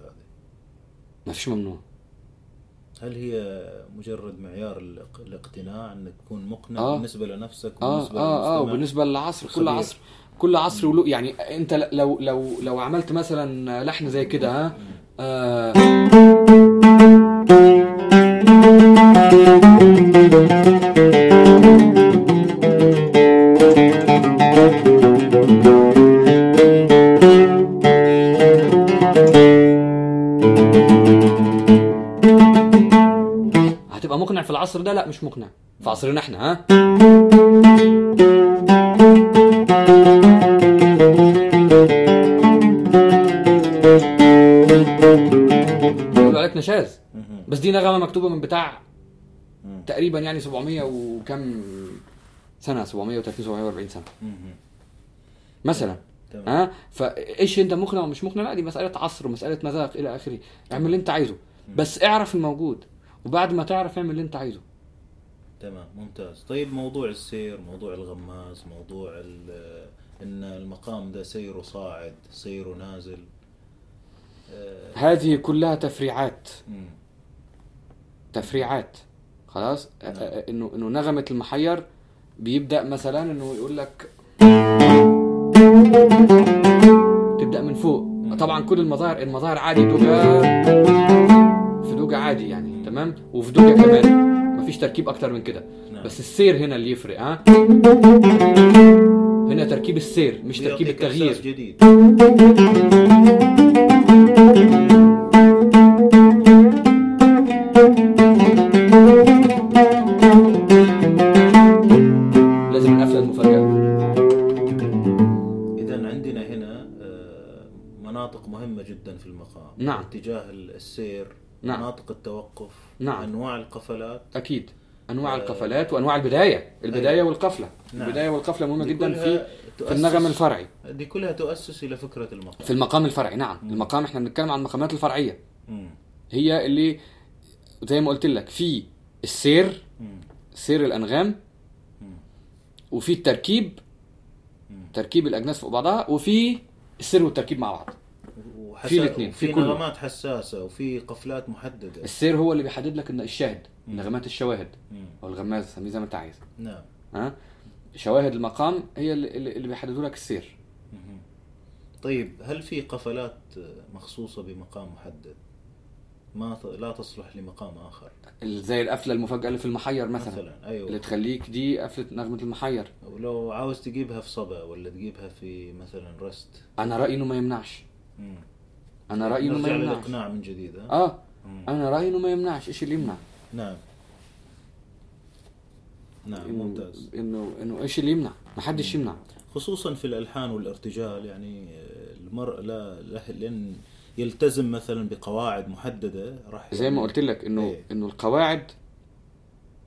ما فيش ممنوع هل هي مجرد معيار الاق- الاقتناع انك تكون مقنع آه. بالنسبة لنفسك آه وبالنسبة آه آه للمجتمع؟ وبالنسبة للعصر كل. عصر كل عصر وله يعني انت لو لو لو عملت مثلا لحن زي كده ها آه العصر ده لا مش مقنع. في عصرنا إحنا ها؟ يقولوا عليك نشاز. بس دي نغمة مكتوبة من بتاع. تقريبا يعني 700 وكم سنة 730 740 سنة. مثلا ها؟ فايش انت مقنع ومش مقنع؟ لا دي مسألة عصر ومساله مذاق إلى آخره. اعمل اللي انت عايزه. بس اعرف الموجود. وبعد ما تعرف اعمل اللي انت عايزه. تمام ممتاز. طيب موضوع السير موضوع الغماز موضوع ال- إن المقام ده سيره صاعد سيره نازل. آه، هذه كلها تفريعات. مم. تفريعات. خلاص؟ نعم. إنه إنه نغمة المحير بيبدأ مثلا إنه يقول لك تبدأ من فوق. طبعا كل المظاهر المظاهر عادي دوجا في دوجا عادي يعني. تمام؟ وفي دوجا كمان. مفيش تركيب أكتر من كده. نعم. بس السير هنا اللي يفرق ها؟ هنا تركيب السير مش تركيب التغيير. جديد. لازم القفلة المفاجأة. اذا عندنا هنا آه، مناطق مهمة جدا في المقام. نعم. اتجاه السير. نعم. مناطق التوقف نعم. أنواع القفلات أكيد أنواع آه، القفلات وأنواع البداية البداية أيوة. والقفلة نعم. البداية والقفلة مهمة جدا في في النغم الفرعي دي كلها تؤسس إلى فكرة المقام في المقام الفرعي نعم المقام إحنا بنتكلم عن المقامات الفرعية مم. هي اللي زي ما قلت لك في السير مم. سير الأنغام مم. وفي التركيب مم. تركيب الأجناس فوق بعضها وفي السير والتركيب مع بعض وحسا... في الاتنين، في كله. نغمات حساسة وفي قفلات محددة. السير هو اللي بيحدد لك إن الشاهد نغمات الشواهد مم. أو الغماز سميه زي ما أنت عايز. نعم. ها؟ شواهد المقام هي اللي, اللي بيحددوا لك السير. مهم. طيب هل في قفلات مخصوصة بمقام محدد؟ ما لا تصلح لمقام آخر. زي القفلة المفاجأة اللي في المحير مثلا, مثلا أيوه. اللي تخليك دي قفلة نغمة المحير. ولو عاوز تجيبها في صبا ولا تجيبها في مثلا رست؟ أنا رأيي إنه ما يمنعش. مم. أنا رأيي إنه ما يمنعش. للاقناع من جديد؟ آه. مم. أنا رأيي إنه ما يمنعش إيش اللي يمنع. نعم. نعم ممتاز. إنه إنه إيش اللي يمنع؟ ما حدش يمنع. خصوصا في الألحان والارتجال يعني المرء لا لا- لأن يلتزم مثلا بقواعد محددة راح زي ما قلت لك إنه إيه. إنه القواعد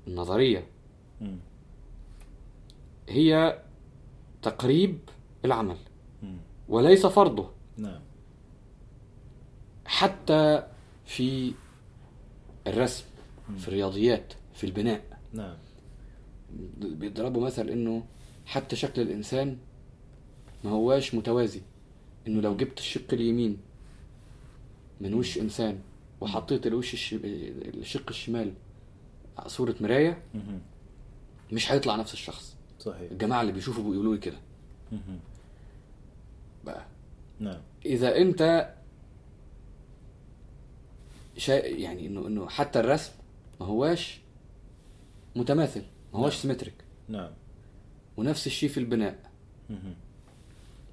النظرية مم. هي تقريب العمل. مم. وليس فرضه. نعم. حتى في الرسم في الرياضيات في البناء. نعم. بيضربوا مثل إنه حتى شكل الإنسان ما هواش متوازي. إنه لو جبت الشق اليمين من وش إنسان وحطيت الوش الش... الشق الشمال صورة مراية. مش هيطلع نفس الشخص. صحيح. الجماعة اللي بيشوفوا بيقولوا لي كده. بقى. نعم. إذا أنت شيء يعني انه إنه حتى الرسم ما هواش متماثل ما هواش نعم. سيمتريك نعم ونفس الشيء في البناء مهم.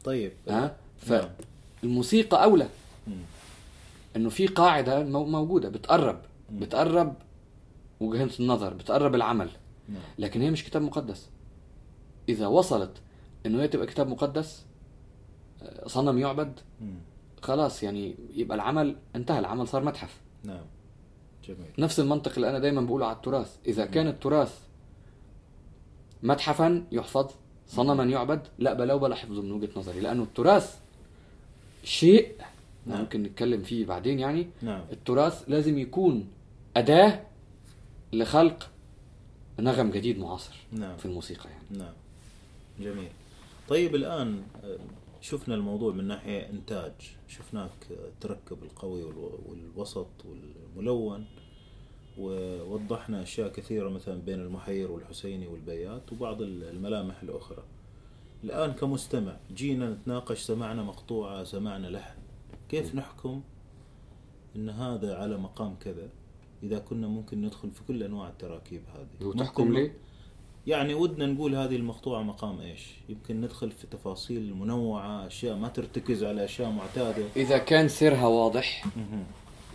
طيب ها نعم. فالموسيقى أولى مم. إنه في قاعدة مو- موجودة بتقرب مم. بتقرب وجهة النظر بتقرب العمل نعم لكن هي مش كتاب مقدس إذا وصلت إنه هي تبقى كتاب مقدس آه، صنم يعبد مم. خلاص يعني يبقى العمل انتهى العمل صار متحف نعم. جميل. نفس المنطق اللي أنا دايما بقوله على التراث. إذا كان التراث متحفا يحفظ صنما يعبد لا بلا وبلا حفظه من وجهة نظري. لأنه التراث شيء نعم. ممكن نتكلم فيه بعدين يعني. نعم. التراث لازم يكون أداة لخلق نغم جديد معاصر نعم. في الموسيقى يعني. نعم. جميل. طيب الآن آه، شفنا الموضوع من ناحية إنتاج. شفناك التركب القوي والو- والوسط والملون ووضحنا أشياء كثيرة مثلا بين المحير والحسيني والبيات وبعض ال- الملامح الأخرى. الآن كمستمع جينا نتناقش سمعنا مقطوعة سمعنا لحن. كيف نحكم أن هذا على مقام كذا؟ إذا كنا ممكن ندخل في كل أنواع التراكيب هذه. وتحكم ليه؟ يعني ودنا نقول هذه المقطوعة مقام إيش؟ يمكن ندخل في تفاصيل منوعة، أشياء ما ترتكز على أشياء معتادة. إذا كان سيرها واضح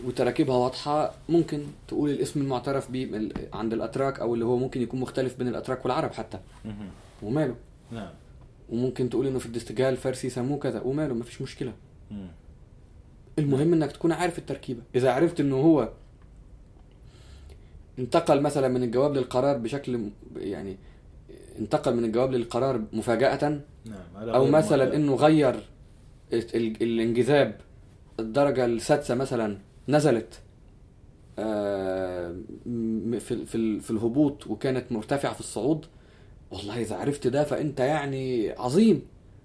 وتراكيبها واضحة ممكن تقول الاسم المعترف به عند الأتراك أو اللي هو ممكن يكون مختلف بين الأتراك والعرب حتى. وماله نعم. وممكن تقول إنه في الدستجال الفارسي سموه كذا وماله مفيش مشكلة مم. المهم إنك تكون عارف التركيبة إذا عرفت إنه هو انتقل مثلا من الجواب للقرار بشكل يعني انتقل من الجواب للقرار مفاجأة نعم. غير مثلا. إنه غير ال- ال- الانجذاب الدرجة السادسة مثلا نزلت آه، في في في الهبوط وكانت مرتفعة في الصعود والله إذا عرفت ده فأنت يعني عظيم.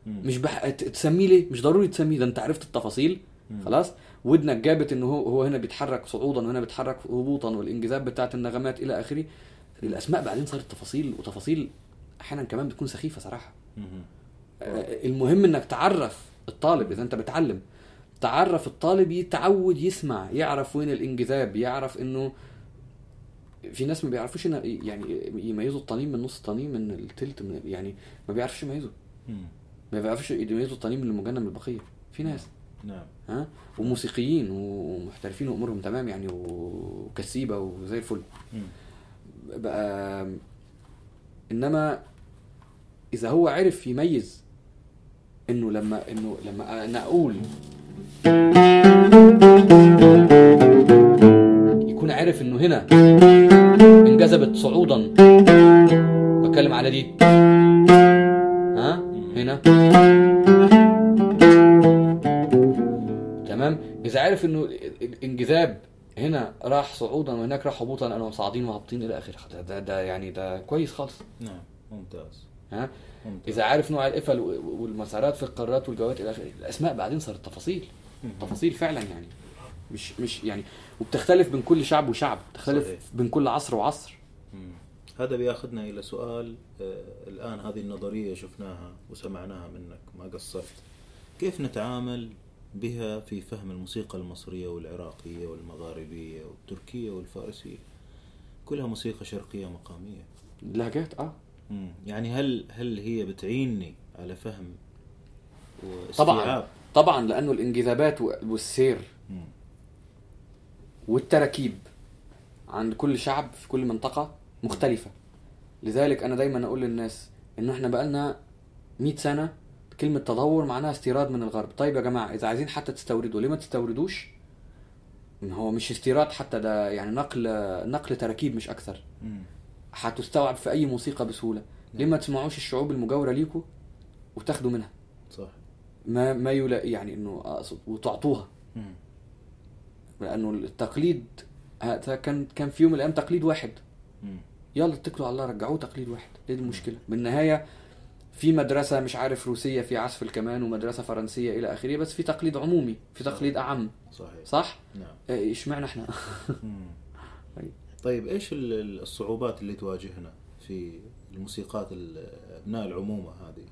مش بح... تسميه ليه مش ضروري تسميه ده أنت عرفت التفاصيل. خلاص ودنك جابت إنه هو هو هنا بيتحرك صعودا وهنا بيتحرك هبوطا والإنجذاب بتاعت النغمات إلى آخره. الاسماء بعدين صارت تفاصيل وتفاصيل أحيانا كمان بتكون سخيفة صراحة. آه، المهم إنك تعرف الطالب إذا أنت بتعلم تعرف الطالب يتعود يسمع يعرف وين الإنجذاب يعرف إنه في ناس ما بيعرفوش يعني يميزوا الطنين من نص الطنين من التلت من يعني ما بيعرفوش يميزوا. ما بيعرفوش يميزوا الطنين من المجنن من البقية. في ناس. نعم. ها؟ وموسيقيين ومحترفين وأمورهم تمام يعني وكسيبة وزي الفل. بقى إنما إذا هو عرف يميز إنه لما إنه لما أنا أقول يكون عارف إنه هنا انجذبت صعودا بتكلم على دي. ها؟ هنا. إذا عارف إنه الانجذاب هنا راح صعودا وهناك راح هبوطا أنا صاعدين وهابطين إلى آخره ده, ده, ده يعني ده كويس خالص نعم. ممتاز. ها ممتاز. إذا عارف نوع القفل والمسارات في القارات والجوات إلى آخره الأسماء بعدين صارت تفاصيل. تفاصيل فعلا يعني مش مش يعني وبتختلف بين كل شعب وشعب بتختلف صحيح. بين كل عصر وعصر مم. هذا بياخذنا إلى سؤال آه، الآن هذه النظرية شفناها وسمعناها منك ما قصرت كيف نتعامل بها في فهم الموسيقى المصرية والعراقية والمغاربية والتركية والفارسية. كلها موسيقى شرقية مقامية. لهجات؟ آه. يعني هل هل هي بتعيني على فهم طبعا طبعا لأنه الانجذابات والسير مم. والتراكيب عند كل شعب في كل منطقة مختلفة. لذلك أنا دايما أقول للناس إنه إحنا بقالنا 100 سنة كلمة تطور معناها استيراد من الغرب. طيب يا جماعة إذا عايزين حتى تستوردوا ليه ما تستوردوش؟ هو مش استيراد حتى ده يعني نقل نقل تراكيب مش أكثر. هتستوعب في أي موسيقى بسهولة. ليه ما تسمعوش الشعوب المجاورة ليكوا وتاخدوا منها؟ صح. ما ما يلا يعني إنه أقصد وتعطوها. مم. لأنه التقليد كان كان في يوم من الأيام تقليد واحد. مم. يلا اتكلوا على الله رجعوه تقليد واحد. إيه المشكلة؟ بالنهاية في مدرسة مش عارف روسية في عزف الكمان ومدرسة فرنسية إلى آخره بس في تقليد عمومي في تقليد أعم. صحيح. صح؟ نعم. إيه، اشمعنى إحنا. طيب. إيش ال- ال- الصعوبات اللي تواجهنا في الموسيقات ال- أبناء العمومة هذه؟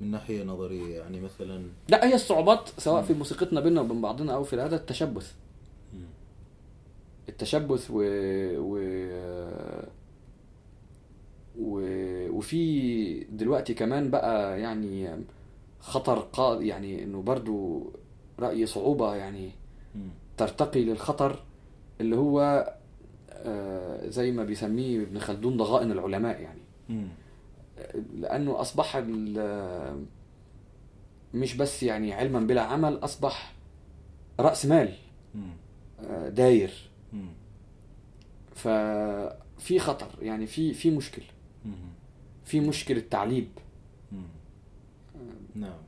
من ناحية نظرية يعني مثلا لا هي الصعوبات سواء في موسيقتنا بيننا وبين بعضنا أو في هذا التشبث. التشبث و... و... و... وفي دلوقتي كمان بقى يعني خطر قا... يعني إنه برضو رأيي صعوبة يعني. ترتقي للخطر اللي هو آه، زي ما بيسميه ابن خلدون ضغائن العلماء يعني. لأنه أصبح ال- مش بس يعني علما بلا عمل أصبح رأس مال. آه، داير. ففي خطر يعني في في مشكل مم. في مشكلة تعليب. نعم.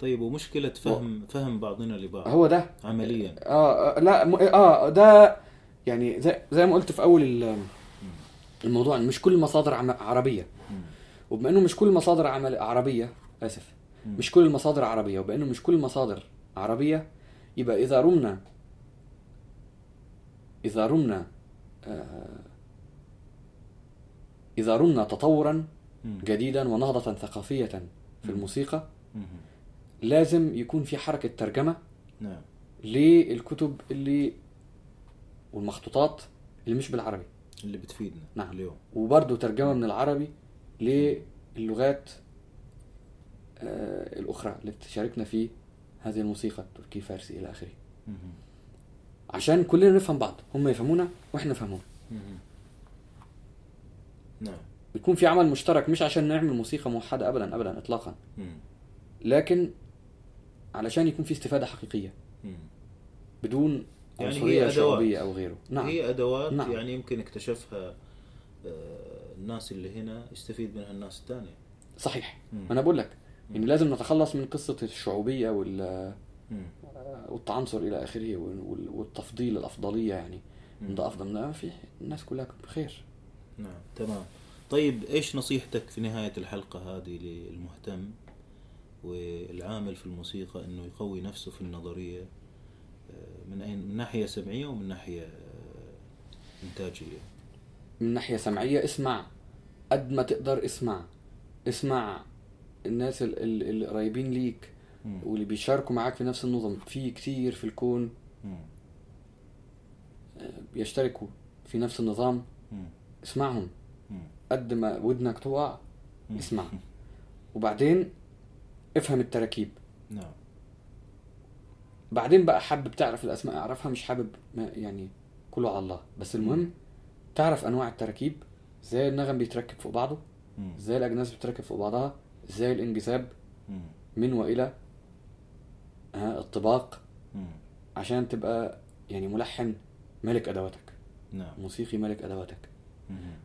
طيب ومشكلة فهم فهم بعضنا لبعض. هو ده. عمليا. آه آه، لا م- آه ده يعني زي, زي ما قلت في أول ال- الموضوع مش كل المصادر عم- عربية. وبما إنه مش كل المصادر عمل عربية آسف. مش كل المصادر عربية وبانه مش كل المصادر عربية يبقى إذا رمنا إذا رمنا آه، إذا رمنا تطورا. جديدا ونهضة ثقافية في. الموسيقى. لازم يكون في حركة ترجمة نعم للكتب اللي والمخطوطات اللي مش بالعربي اللي بتفيدنا نعم. اليوم وبرضه ترجمة من العربي للغات آه، الأخرى اللي تشاركنا في هذه الموسيقى التركي فارسي إلى آخره مم. عشان كلنا نفهم بعض هم يفهمونا وإحنا نفهمهم. نعم يكون في عمل مشترك مش عشان نعمل موسيقى موحدة ابدا ابدا اطلاقا مم. لكن علشان يكون في استفادة حقيقية مم. بدون يعني عنصرية. شعوبيه أو غيره نعم هي أدوات نعم. يعني يمكن اكتشفها آه، الناس اللي هنا يستفيد منها الناس الثانية صحيح مم. أنا بقول لك إن لازم نتخلص من قصة الشعوبية وال. والتعنصر إلى آخره وال- والتفضيل الأفضلية يعني. ده أفضل ما في الناس كلها بخير نعم. تمام. طيب إيش نصيحتك في نهاية الحلقة هذه للمهتم والعامل في الموسيقى إنه يقوي نفسه في النظرية؟ آه، من أين؟ من ناحية سمعية ومن ناحية آه، إنتاجية. من ناحية سمعية اسمع. قد ما تقدر اسمع. اسمع الناس ال- ال- اللي قريبين ليك مم. واللي بيشاركوا معاك في نفس النظم. في كتير في الكون مم. بيشتركوا في نفس النظام. اسمعهم. قد ما ودنك تقع مم. اسمع. وبعدين افهم التراكيب. نعم. بعدين بقى حابب تعرف الأسماء. أعرفها مش حابب ما يعني كله على الله. بس المهم تعرف أنواع التراكيب. إزاي النغم بيتركب فوق بعضه. إزاي الأجناس بتركب فوق بعضها. إزاي الانجذاب. من وإلى. ها الطباق. عشان تبقى يعني ملحن ملك أدواتك. نعم. موسيقي ملك أدواتك.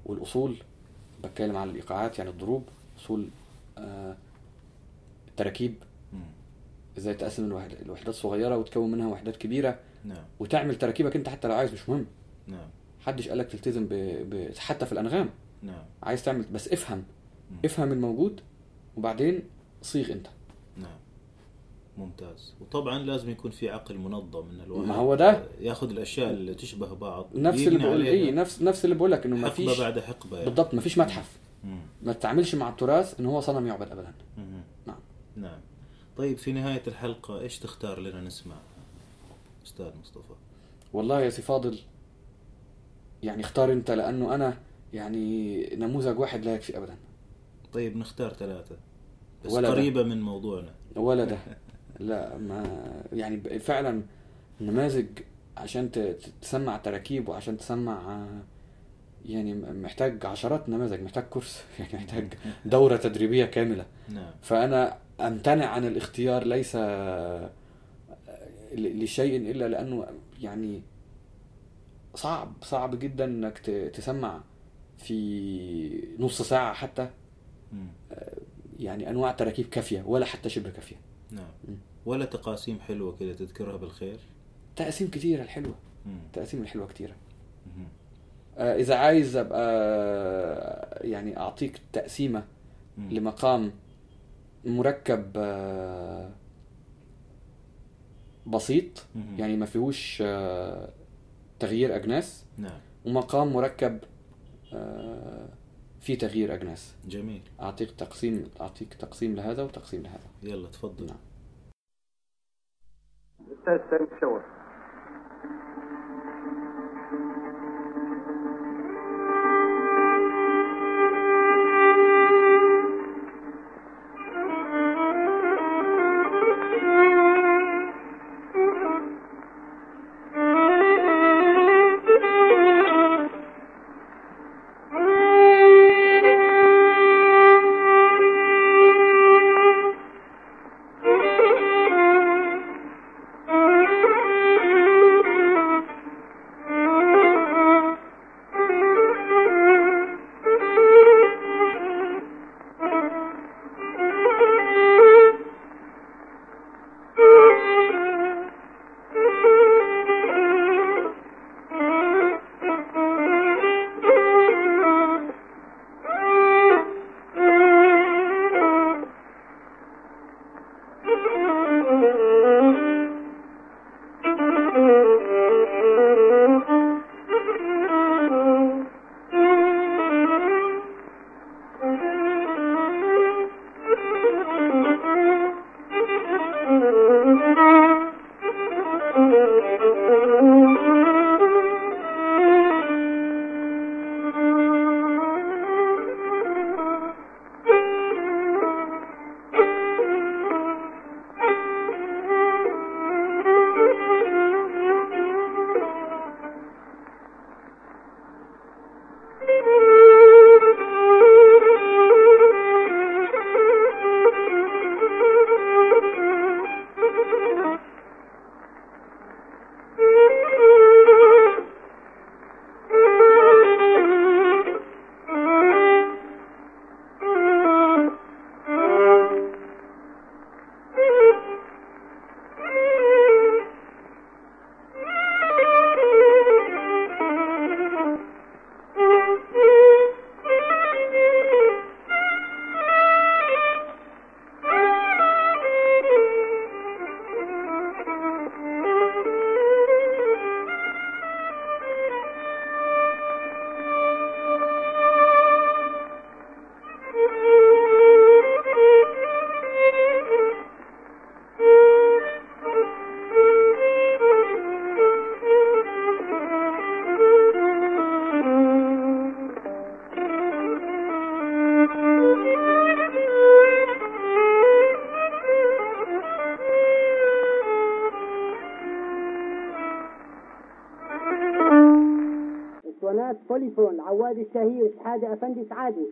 والأصول بتكلم عن الإيقاعات يعني الضروب أصول آه التراكيب. إزاي تقسم الوحد- الوحدات صغيرة وتكون منها وحدات كبيرة. نعم. وتعمل تراكيبك أنت حتى لو عايز مش مهم. نعم. محدش قالك تلتزم ب... ب... حتى في الأنغام. نعم. عايز تعمل بس افهم. مم. افهم الموجود وبعدين صيغ أنت. نعم ممتاز. وطبعا لازم يكون في عقل منظم إن الواحد ما هو ده. ياخذ الأشياء اللي تشبه بعض نفس اللي بقول إيه نفس نفس اللي بقول لك إنه ما حقبة فيش بعد حقبة يعني. بالضبط ما فيش متحف. مم. ما تتعاملش مع التراث ان هو صنم يعبد ابدا. مم. نعم. نعم. طيب في نهاية الحلقة إيش تختار لنا نسمع؟ أستاذ مصطفى. والله يا سي فاضل يعني اختار أنت لأنه أنا يعني نموذج واحد لا يكفي ابدا. طيب نختار ثلاثة بس ولا ده. قريبة من موضوعنا. ولا ده. لا ما يعني فعلا نماذج عشان تسمع تراكيب وعشان تسمع يعني محتاج عشرات نماذج محتاج كورس يعني محتاج دورة تدريبية كاملة. نعم. فأنا أمتنع عن الاختيار ليس لشيء إلا لأنه يعني صعب صعب جدا إنك تسمع في نص ساعة حتى. يعني أنواع تراكيب كافية ولا حتى شبه كافية. نعم. ولا تقاسيم حلوة كذا تذكرها بالخير تقاسيم كتيرة الحلوة مم. التقاسيم الحلوة كتيرة مم. آه، إذا عايز أبقى آه، يعني أعطيك تقسيمة مم. لمقام مركب آه، بسيط مم. يعني ما فيهوش آه، تغيير أجناس نعم ومقام مركب آه، في تغيير أجناس جميل أعطيك تقسيم أعطيك تقسيم لهذا وتقسيم لهذا يلا تفضل نعم. It says same shore. الشهير شحادة أفندي سعادي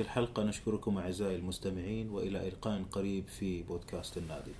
الحلقة. نشكركم أعزائي المستمعين وإلى إلقاء قريب في بودكاست النادي.